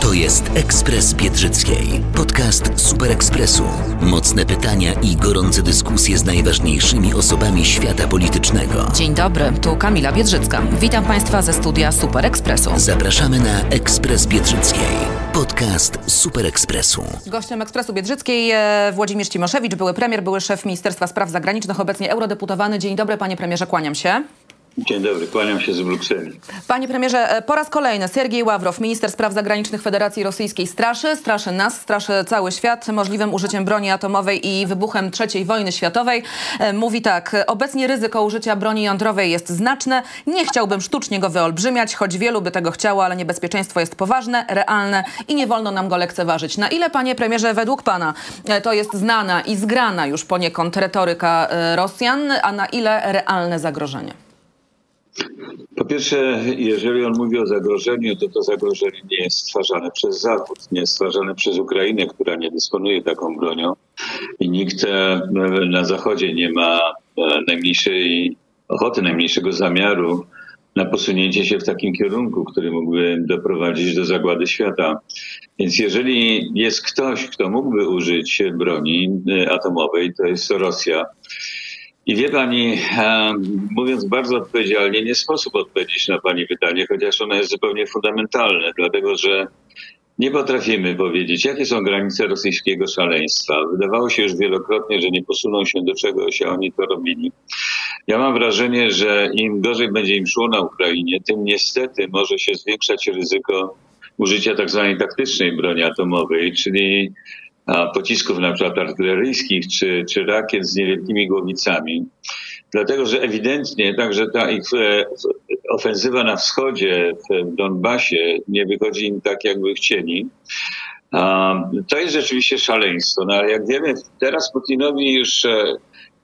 To jest Ekspres Biedrzyckiej. Podcast Super Ekspresu. Mocne pytania i gorące dyskusje z najważniejszymi osobami świata politycznego. Dzień dobry, tu Kamila Biedrzycka. Witam Państwa ze studia Super Ekspresu. Zapraszamy na Ekspres Biedrzyckiej. Podcast Super Ekspresu. Gościem Ekspresu Biedrzyckiej e, Włodzimierz Cimoszewicz, były premier, były szef Ministerstwa Spraw Zagranicznych, obecnie eurodeputowany. Dzień dobry, panie premierze, kłaniam się. Dzień dobry, kłaniam się z Brukseli. Panie premierze, e, po raz kolejny Sergiej Ławrow, minister spraw zagranicznych Federacji Rosyjskiej, straszy, straszy nas, straszy cały świat możliwym użyciem broni atomowej i wybuchem III wojny światowej. E, Mówi tak, obecnie ryzyko użycia broni jądrowej jest znaczne. Nie chciałbym sztucznie go wyolbrzymiać, choć wielu by tego chciało, ale niebezpieczeństwo jest poważne, realne i nie wolno nam go lekceważyć. Na ile, panie premierze, według pana e, to jest znana i zgrana już poniekąd retoryka Rosjan, a na ile realne zagrożenie? Po pierwsze, jeżeli on mówi o zagrożeniu, to to zagrożenie nie jest stwarzane przez Zachód, nie jest stwarzane przez Ukrainę, która nie dysponuje taką bronią i nikt e, na Zachodzie nie ma e, najmniejszej ochoty, najmniejszego zamiaru na posunięcie się w takim kierunku, który mógłby doprowadzić do zagłady świata. Więc jeżeli jest ktoś, kto mógłby użyć broni e, atomowej, to jest Rosja. I wie pani, e, mówiąc bardzo odpowiedzialnie, nie sposób odpowiedzieć na pani pytanie, chociaż ono jest zupełnie fundamentalne, dlatego że nie potrafimy powiedzieć, jakie są granice rosyjskiego szaleństwa. Wydawało się już wielokrotnie, że nie posuną się do czegoś, a oni to robili. Ja mam wrażenie, że im gorzej będzie im szło na Ukrainie, tym niestety może się zwiększać ryzyko użycia tak zwanej taktycznej broni atomowej, czyli pocisków na przykład artyleryjskich czy, czy rakiet z niewielkimi głowicami. Dlatego, że ewidentnie także ta ich e, ofensywa na wschodzie, w Donbasie nie wychodzi im tak, jakby chcieli. To jest rzeczywiście szaleństwo. No ale jak wiemy, teraz Putinowi już e,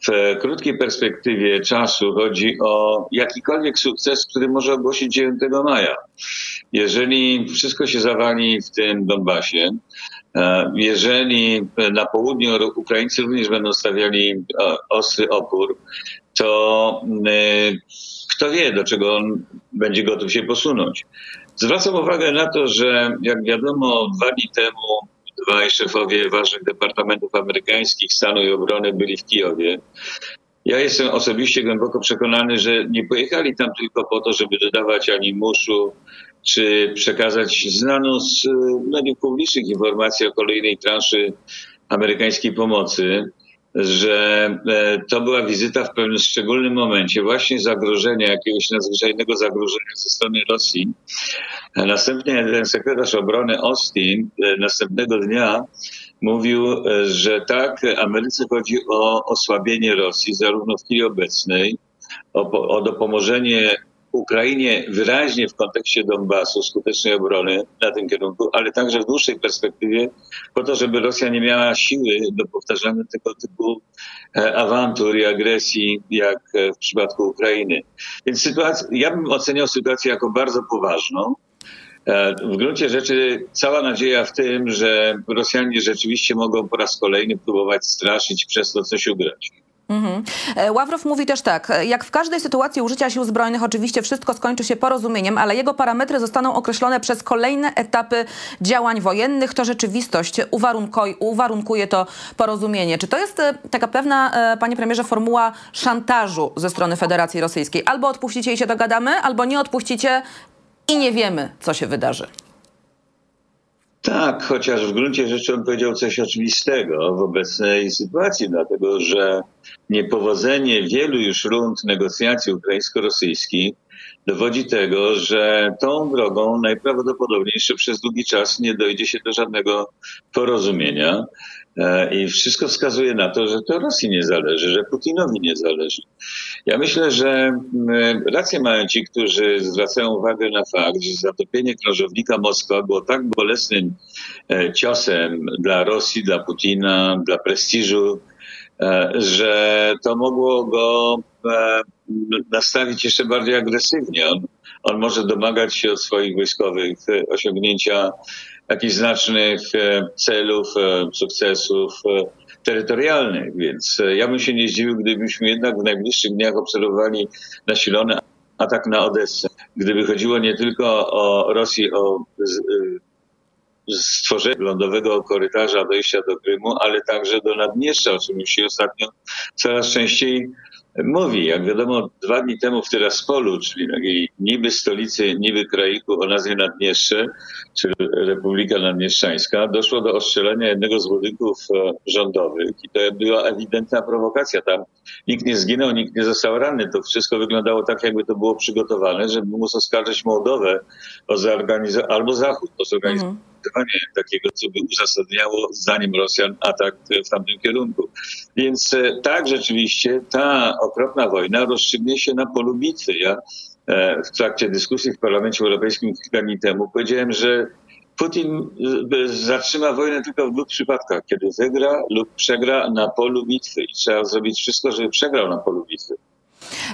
w krótkiej perspektywie czasu chodzi o jakikolwiek sukces, który może ogłosić 9 maja. Jeżeli wszystko się zawali w tym Donbasie, jeżeli na południu Ukraińcy również będą stawiali e, ostry opór, to e, kto wie, do czego on będzie gotów się posunąć. Zwracam uwagę na to, że jak wiadomo, dwa dni temu dwaj szefowie ważnych departamentów amerykańskich stanu i obrony byli w Kijowie. Ja jestem osobiście głęboko przekonany, że nie pojechali tam tylko po to, żeby dodawać animuszu, czy przekazać znaną z mediów publicznych informację o kolejnej transzy amerykańskiej pomocy, że e, to była wizyta w pewnym szczególnym momencie, właśnie zagrożenia, jakiegoś nadzwyczajnego zagrożenia ze strony Rosji. Następnie ten sekretarz obrony Austin e, następnego dnia mówił, e, że tak, Ameryce chodzi o osłabienie Rosji, zarówno w chwili obecnej, o, o dopomożenie Ukrainie wyraźnie w kontekście Donbasu, skutecznej obrony na tym kierunku, ale także w dłuższej perspektywie po to, żeby Rosja nie miała siły do powtarzania tego typu e, awantur i agresji, jak e, w przypadku Ukrainy. Więc sytuacja, ja bym oceniał sytuację jako bardzo poważną. E, w gruncie rzeczy cała nadzieja w tym, że Rosjanie rzeczywiście mogą po raz kolejny próbować straszyć przez to coś ugrać. Mhm. E, Ławrow mówi też tak, jak w każdej sytuacji użycia sił zbrojnych oczywiście wszystko skończy się porozumieniem, ale jego parametry zostaną określone przez kolejne etapy działań wojennych. To rzeczywistość uwarunkuje to porozumienie. Czy to jest e, taka pewna, e, panie premierze, formuła szantażu ze strony Federacji Rosyjskiej? Albo odpuścicie i się dogadamy, albo nie odpuścicie i nie wiemy, co się wydarzy. Tak, chociaż w gruncie rzeczy on powiedział coś oczywistego w obecnej sytuacji, dlatego że niepowodzenie wielu już rund negocjacji ukraińsko-rosyjskich dowodzi tego, że tą drogą najprawdopodobniej jeszcze przez długi czas nie dojdzie się do żadnego porozumienia. E, I wszystko wskazuje na to, że to Rosji nie zależy, że Putinowi nie zależy. Ja myślę, że mm, rację mają ci, którzy zwracają uwagę na fakt, że zatopienie krążownika Moskwa było tak bolesnym e, ciosem dla Rosji, dla Putina, dla prestiżu, e, że to mogło go nastawić jeszcze bardziej agresywnie. On, on może domagać się od swoich wojskowych osiągnięcia jakichś znacznych e, celów, e, sukcesów e, terytorialnych. Więc ja bym się nie zdziwił, gdybyśmy jednak w najbliższych dniach obserwowali nasilony atak na Odessę. Gdyby chodziło nie tylko o Rosję, o stworzenie lądowego korytarza dojścia do Krymu, ale także do Naddniestrza, o czym już się ostatnio coraz częściej mówi. Jak wiadomo, dwa dni temu w Tyraspolu, czyli takiej niby stolicy, niby kraiku o nazwie Naddniestrze, czy Republika Naddniestrzańska, doszło do ostrzelenia jednego z budynków e, rządowych i to była ewidentna prowokacja. Tam nikt nie zginął, nikt nie został ranny. To wszystko wyglądało tak, jakby to było przygotowane, żeby móc oskarżyć Mołdowę o zorganizowanie, albo Zachód o zorganizowanie mhm takiego, co by uzasadniało, zdaniem Rosjan, atak w tamtym kierunku. Więc e, tak, rzeczywiście ta okropna wojna rozstrzygnie się na polu bitwy. Ja e, w trakcie dyskusji w Parlamencie Europejskim kilka dni temu powiedziałem, że Putin e, zatrzyma wojnę tylko w dwóch przypadkach, kiedy wygra lub przegra na polu bitwy. I trzeba zrobić wszystko, żeby przegrał na polu bitwy.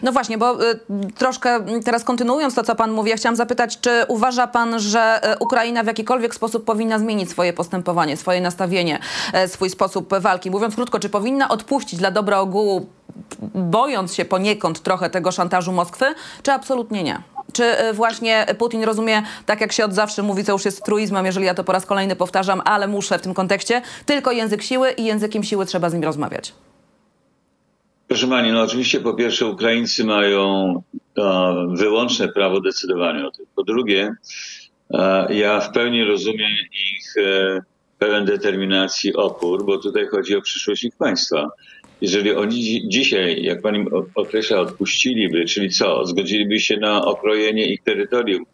No właśnie, bo y, troszkę teraz kontynuując to, co pan mówi, ja chciałam zapytać, czy uważa pan, że y, Ukraina w jakikolwiek sposób powinna zmienić swoje postępowanie, swoje nastawienie, y, swój sposób walki? Mówiąc krótko, czy powinna odpuścić dla dobra ogółu, bojąc się poniekąd trochę tego szantażu Moskwy, czy absolutnie nie? Czy właśnie Putin rozumie, tak jak się od zawsze mówi, co już jest truizmem, jeżeli ja to po raz kolejny powtarzam, ale muszę w tym kontekście, tylko język siły i językiem siły trzeba z nim rozmawiać? Proszę Pani, no oczywiście po pierwsze Ukraińcy mają wyłączne prawo decydowania o tym. Po drugie, ja w pełni rozumiem ich e, pełen determinacji opór, bo tutaj chodzi o przyszłość ich państwa. Jeżeli oni dzisiaj, jak pani określa, odpuściliby, czyli co, zgodziliby się na okrojenie ich terytorium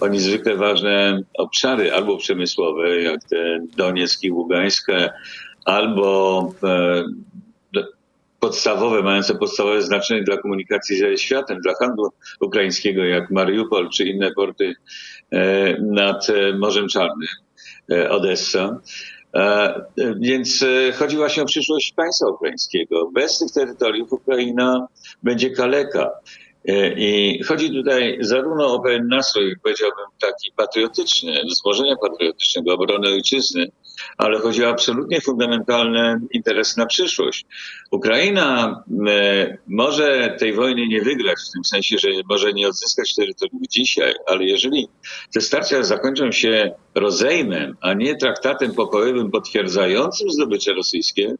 o niezwykle ważne obszary, albo przemysłowe, jak te Donieck i Ługańskie, albo e, podstawowe, mające podstawowe znaczenie dla komunikacji ze światem, dla handlu ukraińskiego, jak Mariupol czy inne porty e, nad e, Morzem Czarnym, e, Odessa. Więc chodzi właśnie o przyszłość państwa ukraińskiego. Bez tych terytoriów Ukraina będzie kaleka. I chodzi tutaj zarówno o pewien nastrój, powiedziałbym, taki patriotyczny, wzmożenia patriotycznego, obrony ojczyzny, ale chodzi o absolutnie fundamentalne interesy na przyszłość. Ukraina e, może tej wojny nie wygrać, w tym sensie, że może nie odzyskać terytorium dzisiaj, ale jeżeli te starcia zakończą się rozejmem, a nie traktatem pokojowym potwierdzającym zdobycze rosyjskie,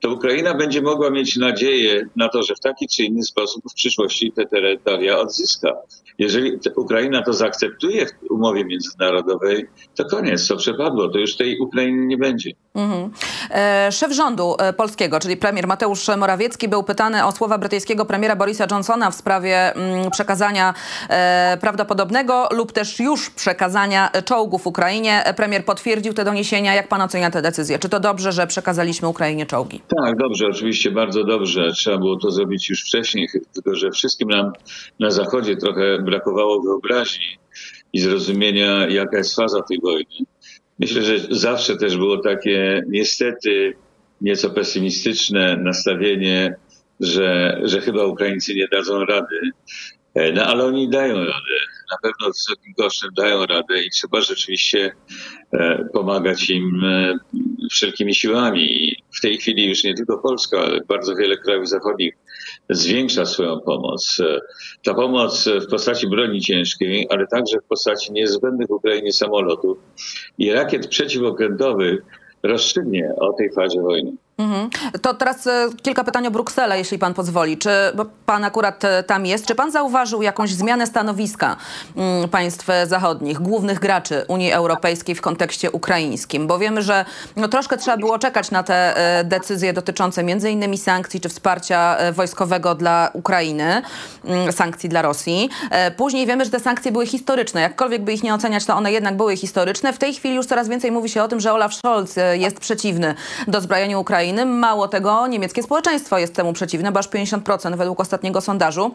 to Ukraina będzie mogła mieć nadzieję na to, że w taki czy inny sposób w przyszłości te terytoria odzyska. Jeżeli Ukraina to zaakceptuje w umowie międzynarodowej, to koniec, to przepadło, to już tej Ukrainy nie będzie. Mhm. E, szef rządu e, polskiego, czyli premier Mateusz Morawiecki, był pytany o słowa brytyjskiego premiera Borisa Johnsona w sprawie mm, przekazania e, prawdopodobnego lub też już przekazania czołgów Ukrainie. Premier potwierdził te doniesienia. Jak pan ocenia te decyzje? Czy to dobrze, że przekazaliśmy Ukrainie czołgi? Tak, dobrze, oczywiście bardzo dobrze. Trzeba było to zrobić już wcześniej, tylko że wszystkim nam na Zachodzie trochę brakowało wyobraźni i zrozumienia, jaka jest faza tej wojny. Myślę, że zawsze też było takie niestety nieco pesymistyczne nastawienie, że, że chyba Ukraińcy nie dadzą rady. E, no ale oni dają radę. Na pewno wysokim kosztem dają radę i trzeba rzeczywiście e, pomagać im e, wszelkimi siłami. W tej chwili już nie tylko Polska, ale bardzo wiele krajów zachodnich zwiększa swoją pomoc. Ta pomoc w postaci broni ciężkiej, ale także w postaci niezbędnych Ukrainie samolotów i rakiet przeciwokrętowych rozstrzygnie o tej fazie wojny. Mhm. To teraz e, kilka pytań o Brukselę, jeśli pan pozwoli. Czy pan akurat e, tam jest? Czy pan zauważył jakąś zmianę stanowiska mm, państw zachodnich, głównych graczy Unii Europejskiej w kontekście ukraińskim? Bo wiemy, że no, troszkę trzeba było czekać na te e, decyzje dotyczące między innymi sankcji czy wsparcia e, wojskowego dla Ukrainy, mm, sankcji dla Rosji. E, Później wiemy, że te sankcje były historyczne. Jakkolwiek by ich nie oceniać, to one jednak były historyczne. W tej chwili już coraz więcej mówi się o tym, że Olaf Scholz e, jest przeciwny do zbrojeniu Mało tego, niemieckie społeczeństwo jest temu przeciwne, bo aż 50% według ostatniego sondażu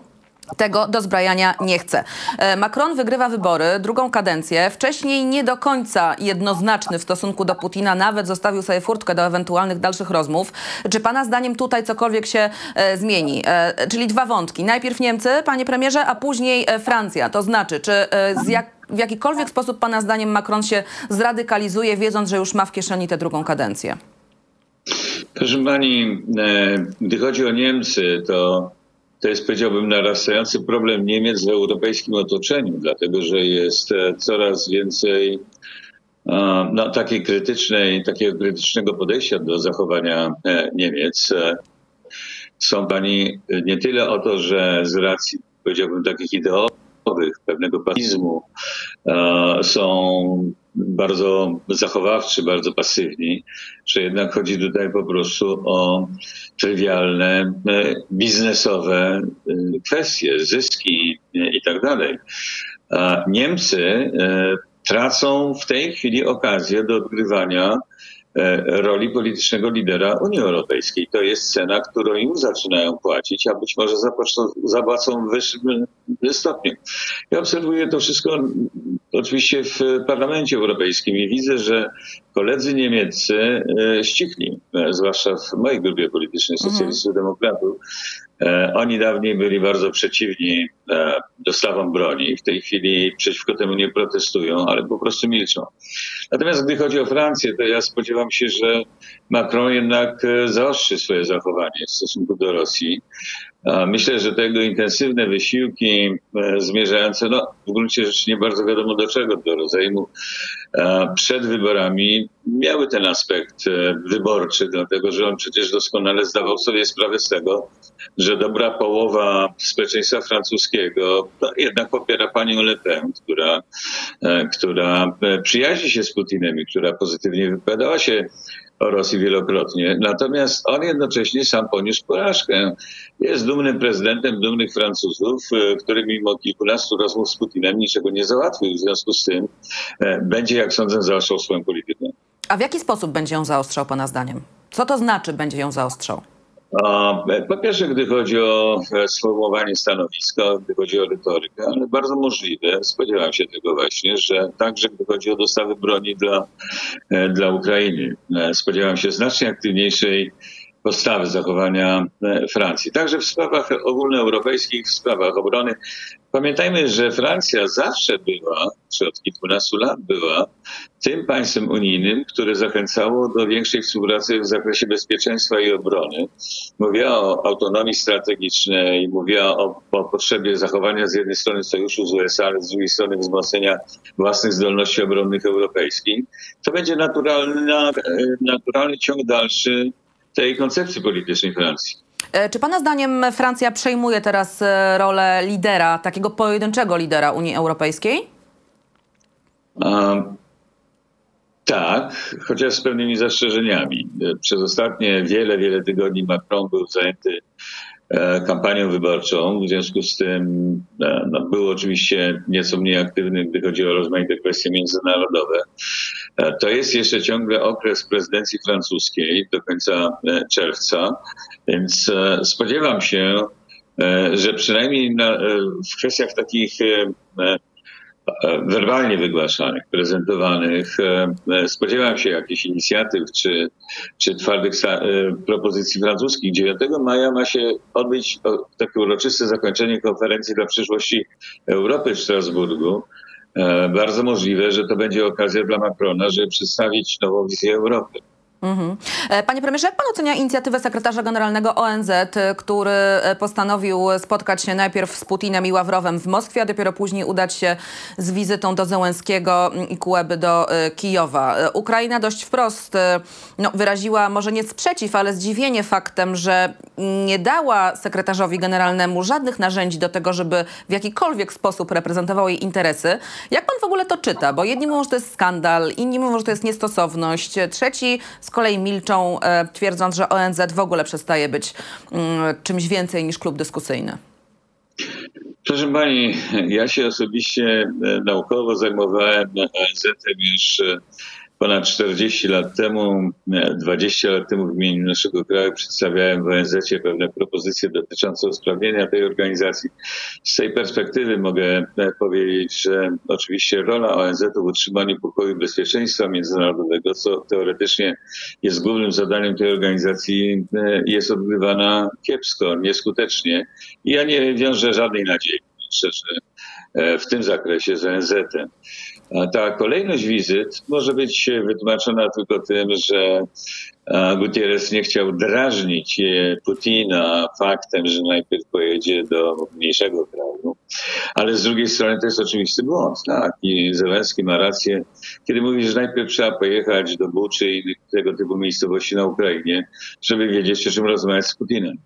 tego dozbrajania nie chce. E, Macron wygrywa wybory, drugą kadencję. Wcześniej nie do końca jednoznaczny w stosunku do Putina, nawet zostawił sobie furtkę do ewentualnych dalszych rozmów. Czy pana zdaniem tutaj cokolwiek się e, zmieni? E, czyli dwa wątki. Najpierw Niemcy, panie premierze, a później Francja. To znaczy, czy jak, w jakikolwiek sposób pana zdaniem Macron się zradykalizuje, wiedząc, że już ma w kieszeni tę drugą kadencję? Proszę pani, e, gdy chodzi o Niemcy, to to jest powiedziałbym narastający problem Niemiec w europejskim otoczeniu, dlatego że jest e, coraz więcej no, takiej krytycznej, takiego krytycznego podejścia do zachowania e, Niemiec. Są pani nie tyle o to, że z racji powiedziałbym takich ideowych, pewnego patizmu e, są bardzo zachowawczy, bardzo pasywni, że jednak chodzi tutaj po prostu o trywialne, e, biznesowe e, kwestie, zyski i tak dalej. Niemcy e, tracą w tej chwili okazję do odgrywania roli politycznego lidera Unii Europejskiej. To jest cena, którą już zaczynają płacić, a być może zapłacą, w wyższym stopniu. Ja obserwuję to wszystko oczywiście w Parlamencie Europejskim i widzę, że koledzy niemieccy e, ścichli, e, zwłaszcza w mojej grupie politycznej, socjalistów demokratów. E, Oni dawniej byli bardzo przeciwni e, dostawom broni. W tej chwili przeciwko temu nie protestują, ale po prostu milczą. Natomiast gdy chodzi o Francję, to ja spodziewam się, że Macron jednak e, zaostrzy swoje zachowanie w stosunku do Rosji. Myślę, że tego intensywne wysiłki e, zmierzające, no w gruncie rzeczy nie bardzo wiadomo do czego, do rozejmu e, przed wyborami miały ten aspekt e, wyborczy, dlatego że on przecież doskonale zdawał sobie sprawę z tego, że dobra połowa społeczeństwa francuskiego no, jednak popiera panią Le Pen, która, która przyjaźni się z Putinem i która pozytywnie wypowiadała się o Rosji wielokrotnie. Natomiast on jednocześnie sam poniósł porażkę. Jest dumnym prezydentem dumnych Francuzów, e, który mimo kilkunastu rozmów z Putinem niczego nie załatwił. W związku z tym e, będzie, jak sądzę, zaostrzał swoją politykę. A w jaki sposób będzie ją zaostrzał pana zdaniem? Co to znaczy będzie ją zaostrzał? Po pierwsze, gdy chodzi o e, sformułowanie stanowiska, gdy chodzi o retorykę, ale bardzo możliwe, spodziewam się tego właśnie, że także gdy chodzi o dostawy broni dla, e, dla Ukrainy, e, spodziewam się znacznie aktywniejszej postawy zachowania e, Francji. Także w sprawach ogólnoeuropejskich, w sprawach obrony. Pamiętajmy, że Francja zawsze była, czy od kilkunastu lat była, tym państwem unijnym, które zachęcało do większej współpracy w zakresie bezpieczeństwa i obrony. Mówiła o autonomii strategicznej, mówiła o, o potrzebie zachowania z jednej strony sojuszu z USA, ale z drugiej strony wzmocnienia własnych zdolności obronnych europejskich. To będzie e, naturalny ciąg dalszy tej koncepcji politycznej Francji. E, Czy Pana zdaniem Francja przejmuje teraz e, rolę lidera, takiego pojedynczego lidera Unii Europejskiej? A, tak, chociaż z pewnymi zastrzeżeniami. E, Przez ostatnie wiele, wiele tygodni Macron był zajęty kampanią wyborczą. W związku z tym no, był oczywiście nieco mniej aktywny, gdy chodzi o rozmaite kwestie międzynarodowe. E, To jest jeszcze ciągle okres prezydencji francuskiej do końca e, czerwca, więc e, spodziewam się, że przynajmniej na, w kwestiach takich werbalnie wygłaszanych, prezentowanych. Spodziewam się jakichś inicjatyw czy, czy twardych propozycji francuskich. 9 maja ma się odbyć takie uroczyste zakończenie konferencji dla przyszłości Europy w Strasburgu. E, Bardzo możliwe, że to będzie okazja dla Macrona, żeby przedstawić nową wizję Europy. Mhm. E, panie premierze, jak pan ocenia inicjatywę sekretarza generalnego ONZ, który e, postanowił spotkać się najpierw z Putinem i Ławrowem w Moskwie, a dopiero później udać się z wizytą do Zełenskiego i Kułeby do e, Kijowa? Ukraina dość wprost no, wyraziła może nie sprzeciw, ale zdziwienie faktem, że nie dała sekretarzowi generalnemu żadnych narzędzi do tego, żeby w jakikolwiek sposób reprezentował jej interesy. Jak pan w ogóle to czyta? Bo jedni mówią, że to jest skandal, inni mówią, że to jest niestosowność, trzeci z kolei milczą, e, twierdząc, że ONZ w ogóle przestaje być mm, czymś więcej niż klub dyskusyjny. Proszę Pani, ja się osobiście e, naukowo zajmowałem ONZ-em już e, ponad 40 lat temu, 20 lat temu w imieniu naszego kraju przedstawiałem w ONZ pewne propozycje dotyczące usprawnienia tej organizacji. Z tej perspektywy mogę powiedzieć, że oczywiście rola ONZ w utrzymaniu pokoju i bezpieczeństwa międzynarodowego, co teoretycznie jest głównym zadaniem tej organizacji, jest odgrywana kiepsko, nieskutecznie. I ja nie wiążę żadnej nadziei, szczerze, w tym zakresie z ONZ-em. Ta kolejność wizyt może być wytłumaczona tylko tym, że Gutierrez nie chciał drażnić Putina faktem, że najpierw pojedzie do mniejszego kraju, ale z drugiej strony to jest oczywisty błąd. Tak? I Zelenski ma rację, kiedy mówi, że najpierw trzeba pojechać do Buczy i tego typu miejscowości na Ukrainie, żeby wiedzieć, o czym rozmawiać z Putinem.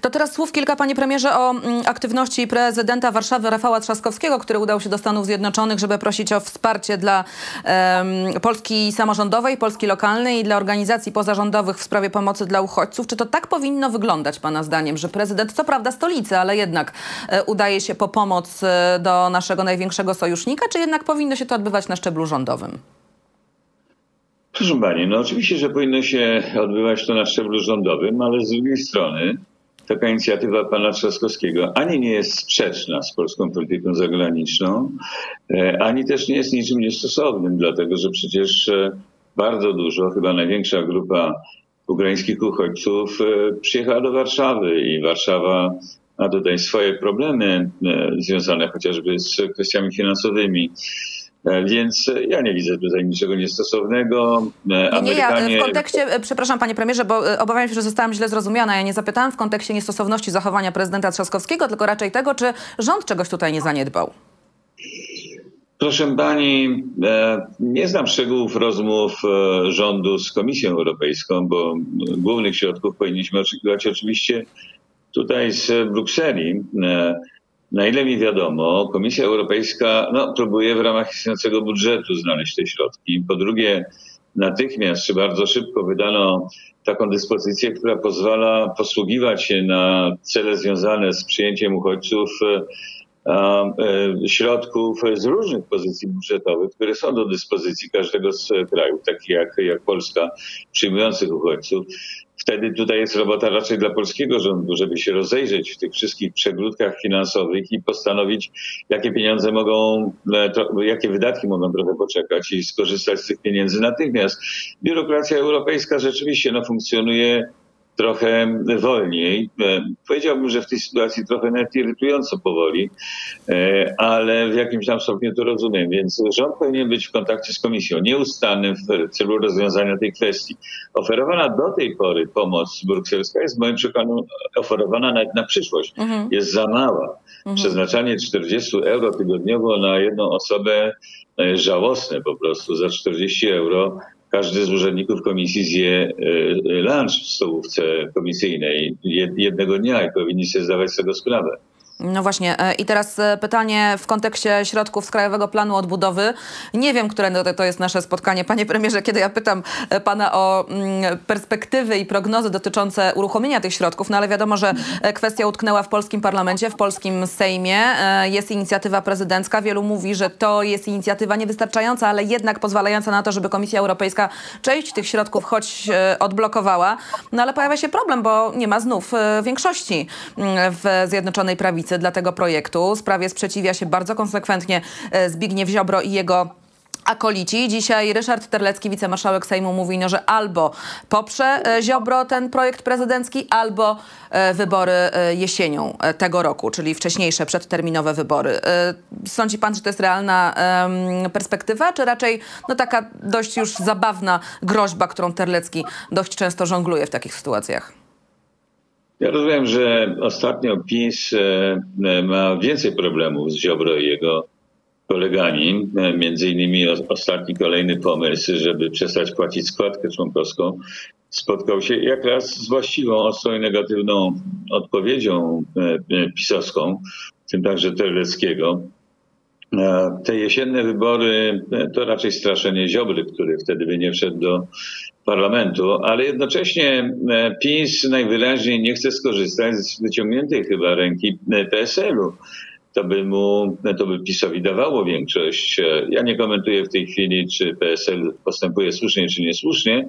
To teraz słów kilka, panie premierze, o mm, aktywności prezydenta Warszawy Rafała Trzaskowskiego, który udał się do Stanów Zjednoczonych, żeby prosić o wsparcie dla um, Polski samorządowej, Polski lokalnej i dla organizacji pozarządowych w sprawie pomocy dla uchodźców. Czy to tak powinno wyglądać, pana zdaniem, że prezydent, co prawda stolicy, ale jednak e, udaje się po pomoc e, do naszego największego sojusznika, czy jednak powinno się to odbywać na szczeblu rządowym? Proszę Pani, no oczywiście, że powinno się odbywać to na szczeblu rządowym, ale z drugiej strony taka inicjatywa pana Trzaskowskiego ani nie jest sprzeczna z polską polityką zagraniczną, e, ani też nie jest niczym niestosownym, dlatego że przecież bardzo dużo, chyba największa grupa ukraińskich uchodźców e, przyjechała do Warszawy i Warszawa ma tutaj swoje problemy związane chociażby z kwestiami finansowymi. E, więc ja nie widzę tutaj niczego niestosownego. E, nie, ja w kontekście, e, przepraszam panie premierze, bo obawiam się, że zostałam źle zrozumiana. Ja nie zapytałam w kontekście niestosowności zachowania prezydenta Trzaskowskiego, tylko raczej tego, czy rząd czegoś tutaj nie zaniedbał. Proszę pani, nie znam szczegółów rozmów rządu z Komisją Europejską, bo głównych środków powinniśmy oczekiwać oczywiście tutaj z Brukseli. Na ile mi wiadomo, Komisja Europejska no, próbuje w ramach istniejącego budżetu znaleźć te środki. Po drugie, natychmiast czy bardzo szybko wydano taką dyspozycję, która pozwala posługiwać się na cele związane z przyjęciem uchodźców e, środków z różnych pozycji budżetowych, które są do dyspozycji każdego z krajów, takich jak, jak Polska, przyjmujących uchodźców. Wtedy tutaj jest robota raczej dla polskiego rządu, żeby się rozejrzeć w tych wszystkich przegródkach finansowych i postanowić, jakie pieniądze mogą, e, jakie wydatki mogą trochę poczekać i skorzystać z tych pieniędzy natychmiast. Biurokracja europejska rzeczywiście no, funkcjonuje trochę wolniej. E, powiedziałbym, że w tej sytuacji trochę nawet irytująco powoli, e, ale w jakimś tam stopniu to rozumiem. Więc rząd powinien być w kontakcie z komisją nieustannym w celu rozwiązania tej kwestii. Oferowana do tej pory pomoc brukselska jest w moim przekonaniu oferowana nawet na przyszłość. Mhm. Jest za mała. Mhm. Przeznaczanie 40 euro tygodniowo na jedną osobę jest żałosne po prostu. Za 40 euro każdy z urzędników komisji zje e, e, lunch w stołówce komisyjnej jednego dnia i powinni sobie zdawać z tego sprawę. No właśnie. E, I teraz e, pytanie w kontekście środków z Krajowego Planu Odbudowy. Nie wiem, które to jest nasze spotkanie, panie premierze, kiedy ja pytam e, pana o mm, perspektywy i prognozy dotyczące uruchomienia tych środków, no ale wiadomo, że kwestia utknęła w polskim parlamencie, w polskim Sejmie. Jest inicjatywa prezydencka. Wielu mówi, że to jest inicjatywa niewystarczająca, ale jednak pozwalająca na to, żeby Komisja Europejska część tych środków choć odblokowała. No ale pojawia się problem, bo nie ma znów większości mm, w Zjednoczonej Prawicy dla tego projektu. Sprawie sprzeciwia się bardzo konsekwentnie e, Zbigniew Ziobro i jego akolici. Dzisiaj Ryszard Terlecki, wicemarszałek Sejmu, mówi, no, że albo poprze e, Ziobro ten projekt prezydencki, albo e, wybory jesienią tego roku, czyli wcześniejsze, przedterminowe wybory. Sądzi pan, że to jest realna perspektywa, czy raczej no, taka dość już zabawna groźba, którą Terlecki dość często żongluje w takich sytuacjach? Ja rozumiem, że ostatnio PiS e, ma więcej problemów z Ziobro i jego kolegami. E, Między innymi ostatni kolejny pomysł, żeby przestać płacić składkę członkowską, spotkał się jak raz z właściwą, ostrą i negatywną odpowiedzią e, e, pisowską, w tym także Terleckiego. E, Te jesienne wybory e, to raczej straszenie Ziobry, który wtedy by nie wszedł do parlamentu, ale jednocześnie e, PiS najwyraźniej nie chce skorzystać z wyciągniętej chyba ręki PSL-u. To by mu, to by PiSowi dawało większość. Ja nie komentuję w tej chwili, czy PSL postępuje słusznie, czy niesłusznie,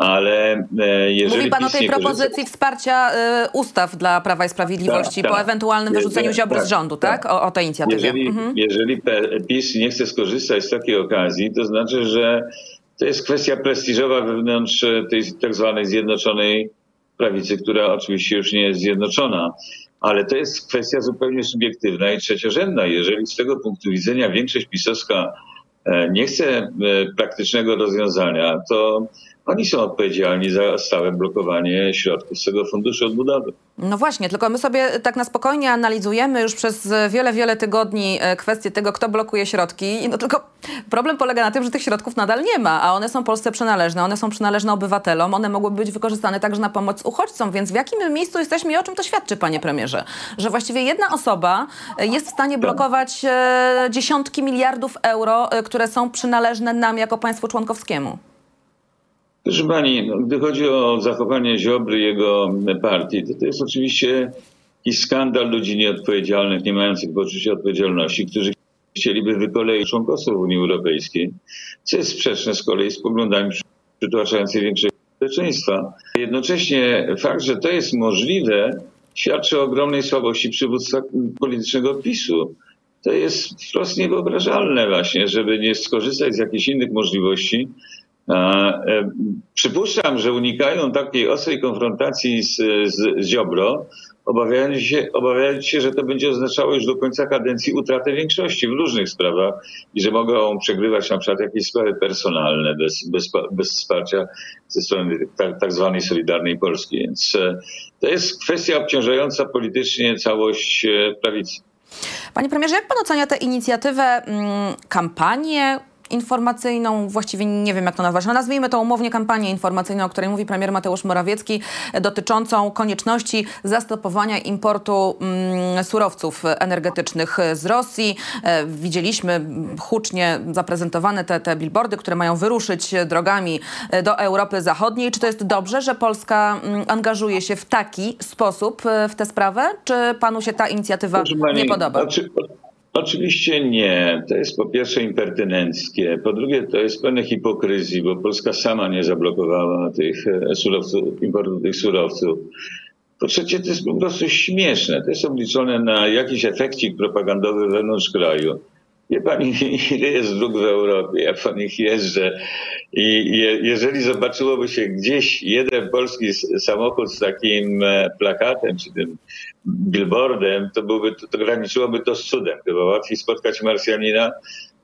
ale e, jeżeli Mówi pan o tej nie korzysta- propozycji wsparcia y, ustaw dla Prawa i Sprawiedliwości Tak, po tak. ewentualnym wyrzuceniu Ziobry z tak, rządu, tak? tak. O, o tej inicjatywie. Jeżeli, Mhm. jeżeli PiS nie chce skorzystać z takiej okazji, to znaczy, że to jest kwestia prestiżowa wewnątrz e, tej tak zwanej zjednoczonej prawicy, która oczywiście już nie jest zjednoczona. Ale to jest kwestia zupełnie subiektywna i trzeciorzędna. Jeżeli z tego punktu widzenia większość pisowska e, nie chce e, praktycznego rozwiązania, to oni są odpowiedzialni za stałe blokowanie środków z tego funduszu odbudowy. No właśnie, tylko my sobie tak na spokojnie analizujemy już przez wiele, wiele tygodni e, kwestię tego, kto blokuje środki. No tylko problem polega na tym, że tych środków nadal nie ma, a one są Polsce przynależne, one są przynależne obywatelom, one mogłyby być wykorzystane także na pomoc uchodźcom, więc w jakim miejscu jesteśmy i o czym to świadczy, panie premierze? Że właściwie jedna osoba e, jest w stanie blokować e, dziesiątki miliardów euro, które są przynależne nam jako państwu członkowskiemu. Proszę pani, no, gdy chodzi o zachowanie Ziobry i jego partii, to to jest oczywiście jakiś skandal ludzi nieodpowiedzialnych, nie mających poczucia odpowiedzialności, którzy chcieliby wykoleić członkostwo w Unii Europejskiej, co jest sprzeczne z kolei z poglądami przytłaczającej większości społeczeństwa. Jednocześnie fakt, że to jest możliwe, świadczy o ogromnej słabości przywództwa politycznego PiSu. To jest wprost niewyobrażalne właśnie, żeby nie skorzystać z jakichś innych możliwości, e, Przypuszczam, że unikają takiej ostrej konfrontacji z, z, z Ziobro, obawiając się, obawiając się, że to będzie oznaczało już do końca kadencji utratę większości w różnych sprawach i że mogą przegrywać na przykład jakieś sprawy personalne bez, bez, bez wsparcia ze strony tak, tak zwanej Solidarnej Polski. Więc e, to jest kwestia obciążająca politycznie całość e, prawicy. Panie premierze, jak pan ocenia tę inicjatywę, mm, kampanię informacyjną, właściwie nie wiem jak to nazwać, no nazwijmy to umownie kampanię informacyjną, o której mówi premier Mateusz Morawiecki, e, dotyczącą konieczności zastopowania importu mm, surowców energetycznych z Rosji. E, widzieliśmy hucznie zaprezentowane te, te billboardy, które mają wyruszyć e, drogami e, do Europy Zachodniej. Czy to jest dobrze, że Polska mm, angażuje się w taki sposób e, w tę sprawę? Czy panu się ta inicjatywa nie podoba? Oczy, oczywiście nie. To jest po pierwsze impertynenckie. Po drugie, to jest pewne hipokryzji, bo Polska sama nie zablokowała tych e, surowców, importu tych surowców. Po trzecie, to jest po prostu śmieszne. To jest obliczone na jakiś efekcik propagandowy wewnątrz kraju. Wie pani, ile jest dróg w Europie, ja po nich jeżdżę. I je, jeżeli zobaczyłoby się gdzieś jeden polski samochód z takim e, plakatem, czy tym billboardem, to, byłby, to, to graniczyłoby to z cudem. Chyba łatwiej spotkać Marsjanina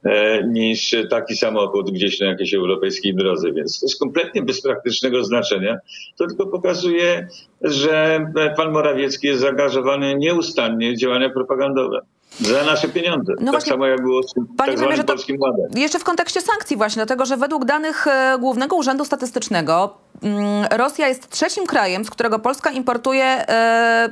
e, niż taki samochód gdzieś na jakiejś europejskiej drodze. Więc to jest kompletnie bez praktycznego znaczenia. To tylko pokazuje, że pan Morawiecki jest zaangażowany nieustannie w działania propagandowe. Za nasze pieniądze. No tak właśnie, samo jak było z tak premierze, to Polskim Ładem. jeszcze w kontekście sankcji właśnie, dlatego że według danych e, Głównego Urzędu Statystycznego mm, Rosja jest trzecim krajem, z którego Polska importuje e,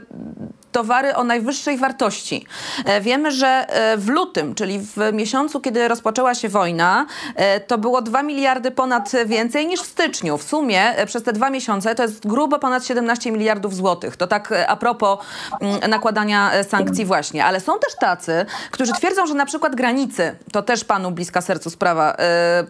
towary o najwyższej wartości. E, Wiemy, że e, w lutym, czyli w miesiącu, kiedy rozpoczęła się wojna, e, to było 2 miliardy ponad więcej niż w styczniu. W sumie przez te dwa miesiące to jest grubo ponad 17 miliardów złotych. To tak a propos mm, nakładania sankcji właśnie. Ale są też tacy, którzy twierdzą, że na przykład granicy, to też panu bliska sercu sprawa,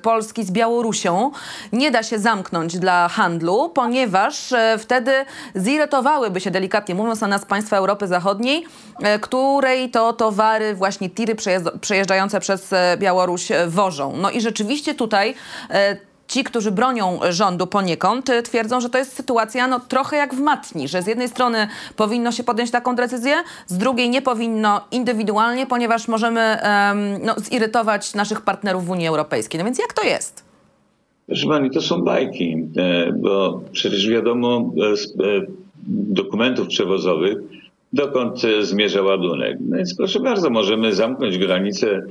Polski z Białorusią nie da się zamknąć dla handlu, ponieważ wtedy zirytowałyby się delikatnie mówiąc na nas państwa Europy Europy Zachodniej, e, której to towary właśnie tiry przejeżdżające przez e, Białoruś e, wożą. No i rzeczywiście tutaj Ci, którzy bronią rządu poniekąd, twierdzą, że to jest sytuacja no, trochę jak w matni, że z jednej strony powinno się podjąć taką decyzję, z drugiej nie powinno indywidualnie, ponieważ możemy em, no, zirytować naszych partnerów w Unii Europejskiej. No więc jak to jest? Proszę pani, to są bajki, bo przecież wiadomo z dokumentów przewozowych, dokąd e, zmierza ładunek. No więc proszę bardzo, możemy zamknąć granicę,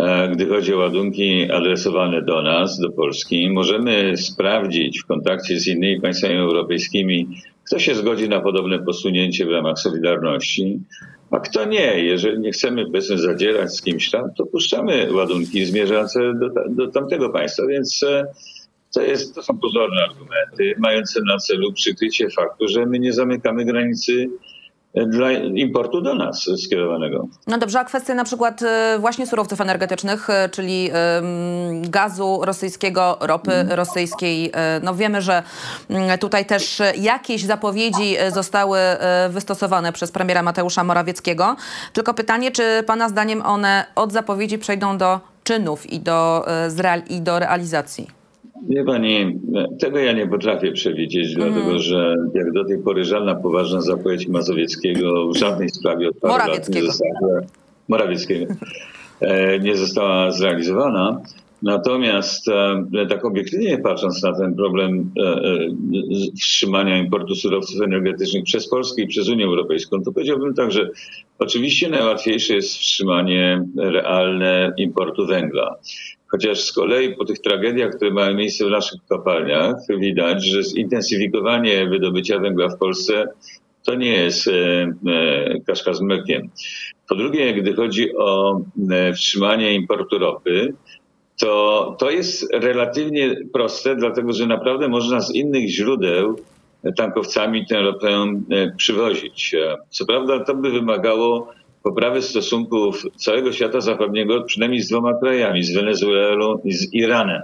e, gdy chodzi o ładunki adresowane do nas, do Polski. Możemy sprawdzić w kontakcie z innymi państwami europejskimi, kto się zgodzi na podobne posunięcie w ramach Solidarności. A kto nie, jeżeli nie chcemy powiedzmy zadzierać z kimś tam, to puszczamy ładunki zmierzające do, do tamtego państwa, więc e, to, jest, to są pozorne argumenty, mające na celu przykrycie faktu, że my nie zamykamy granicy dla importu do nas skierowanego. No dobrze, a kwestia na przykład e, właśnie surowców energetycznych, e, czyli gazu rosyjskiego, ropy rosyjskiej. E, No wiemy, że mm, tutaj też jakieś zapowiedzi zostały wystosowane przez premiera Mateusza Morawieckiego. Tylko pytanie, czy pana zdaniem one od zapowiedzi przejdą do czynów i do, i do realizacji? Wie pani, tego ja nie potrafię przewidzieć, dlatego że jak do tej pory żadna poważna zapowiedź Mazowieckiego w żadnej sprawie od paru lat nie została, Morawieckiego, e, nie została zrealizowana. Natomiast e, tak obiektywnie patrząc na ten problem e, wstrzymania importu surowców energetycznych przez Polskę i przez Unię Europejską, to powiedziałbym tak, że oczywiście najłatwiejsze jest wstrzymanie realne importu węgla. Chociaż z kolei po tych tragediach, które mają miejsce w naszych kopalniach, widać, że zintensyfikowanie wydobycia węgla w Polsce to nie jest e, e, kaszka z mlekiem. Po drugie, gdy chodzi o e, wstrzymanie importu ropy, to, to jest relatywnie proste, dlatego że naprawdę można z innych źródeł tankowcami tę ropę przywozić. Co prawda to by wymagało poprawy stosunków całego świata zachodniego, przynajmniej z dwoma krajami, z Wenezuelą i z Iranem.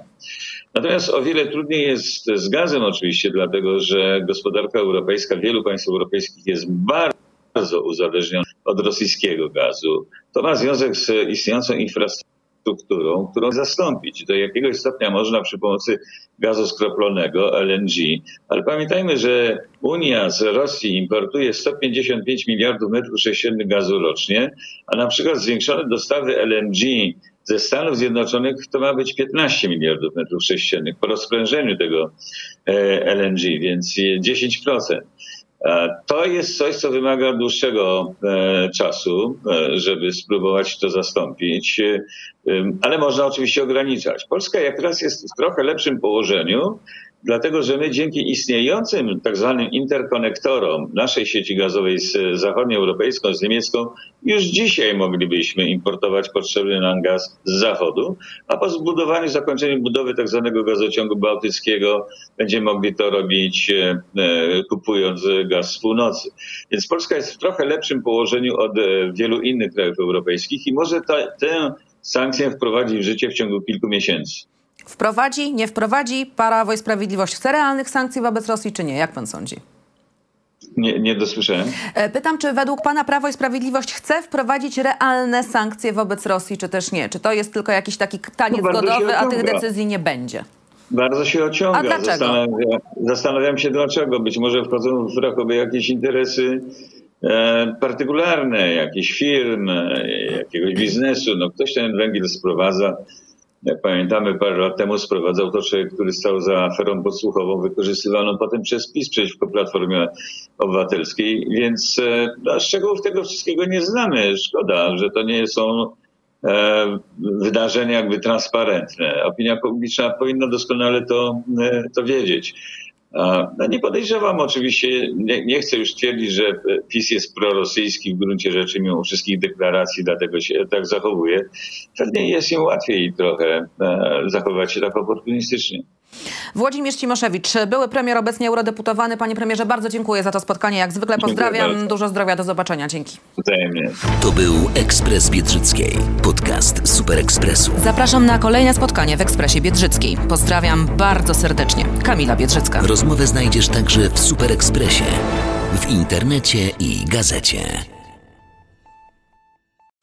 Natomiast o wiele trudniej jest z gazem oczywiście, dlatego że gospodarka europejska, wielu państw europejskich jest bardzo uzależniona od rosyjskiego gazu. To ma związek z istniejącą infrastrukturą, którą zastąpić. Do jakiegoś stopnia można przy pomocy gazu skroplonego, LNG, ale pamiętajmy, że Unia z Rosji importuje 155 miliardów metrów sześciennych gazu rocznie, a na przykład zwiększone dostawy LNG ze Stanów Zjednoczonych to ma być 15 miliardów metrów sześciennych po rozprężeniu tego e, LNG, więc e, 10%. E, To jest coś, co wymaga dłuższego e, czasu, e, żeby spróbować to zastąpić, ale można oczywiście ograniczać. Polska jak raz jest w trochę lepszym położeniu, dlatego że my dzięki istniejącym tak zwanym interkonektorom naszej sieci gazowej z zachodnioeuropejską, z niemiecką, już dzisiaj moglibyśmy importować potrzebny nam gaz z zachodu, a po zbudowaniu, zakończeniu budowy tak zwanego gazociągu bałtyckiego będziemy mogli to robić e, e, kupując gaz z północy. Więc Polska jest w trochę lepszym położeniu od e, wielu innych krajów europejskich i może ta, tę sankcję wprowadzić w życie w ciągu kilku miesięcy. Wprowadzi, nie wprowadzi? Prawo i Sprawiedliwość chce realnych sankcji wobec Rosji, czy nie? Jak pan sądzi? Nie, nie dosłyszałem. Pytam, czy według pana Prawo i Sprawiedliwość chce wprowadzić realne sankcje wobec Rosji, czy też nie? Czy to jest tylko jakiś taki taniec No godowy, a tych decyzji nie będzie? Bardzo się ociąga. A dlaczego? Zastanawiam, zastanawiam się dlaczego. Być może wchodzą w rachubę jakieś interesy e, partykularne, jakichś firm, e, jakiegoś biznesu. No, ktoś ten węgiel sprowadza. Pamiętamy, parę lat temu sprowadzał to człowiek, który stał za aferą podsłuchową, wykorzystywaną potem przez PiS przeciwko Platformie Obywatelskiej. Więc e, no, szczegółów tego wszystkiego nie znamy. Szkoda, że to nie są e, wydarzenia jakby transparentne. Opinia publiczna powinna doskonale to, e, to wiedzieć. No nie podejrzewam oczywiście, nie, nie chcę już twierdzić, że PiS jest prorosyjski w gruncie rzeczy mimo wszystkich deklaracji, dlatego się tak zachowuje. Pewnie jest im łatwiej trochę e, zachowywać się tak oportunistycznie. Włodzimierz Cimoszewicz, były premier, obecnie eurodeputowany. Panie premierze, bardzo dziękuję za to spotkanie. Jak zwykle pozdrawiam. Dużo zdrowia, do zobaczenia. Dzięki. Wzajemnie. To był Ekspres Biedrzyckiej, podcast Super Ekspresu. Zapraszam na kolejne spotkanie w Ekspresie Biedrzyckiej. Pozdrawiam bardzo serdecznie. Kamila Biedrzycka. Rozmowę znajdziesz także w Super Ekspresie. w internecie i gazecie.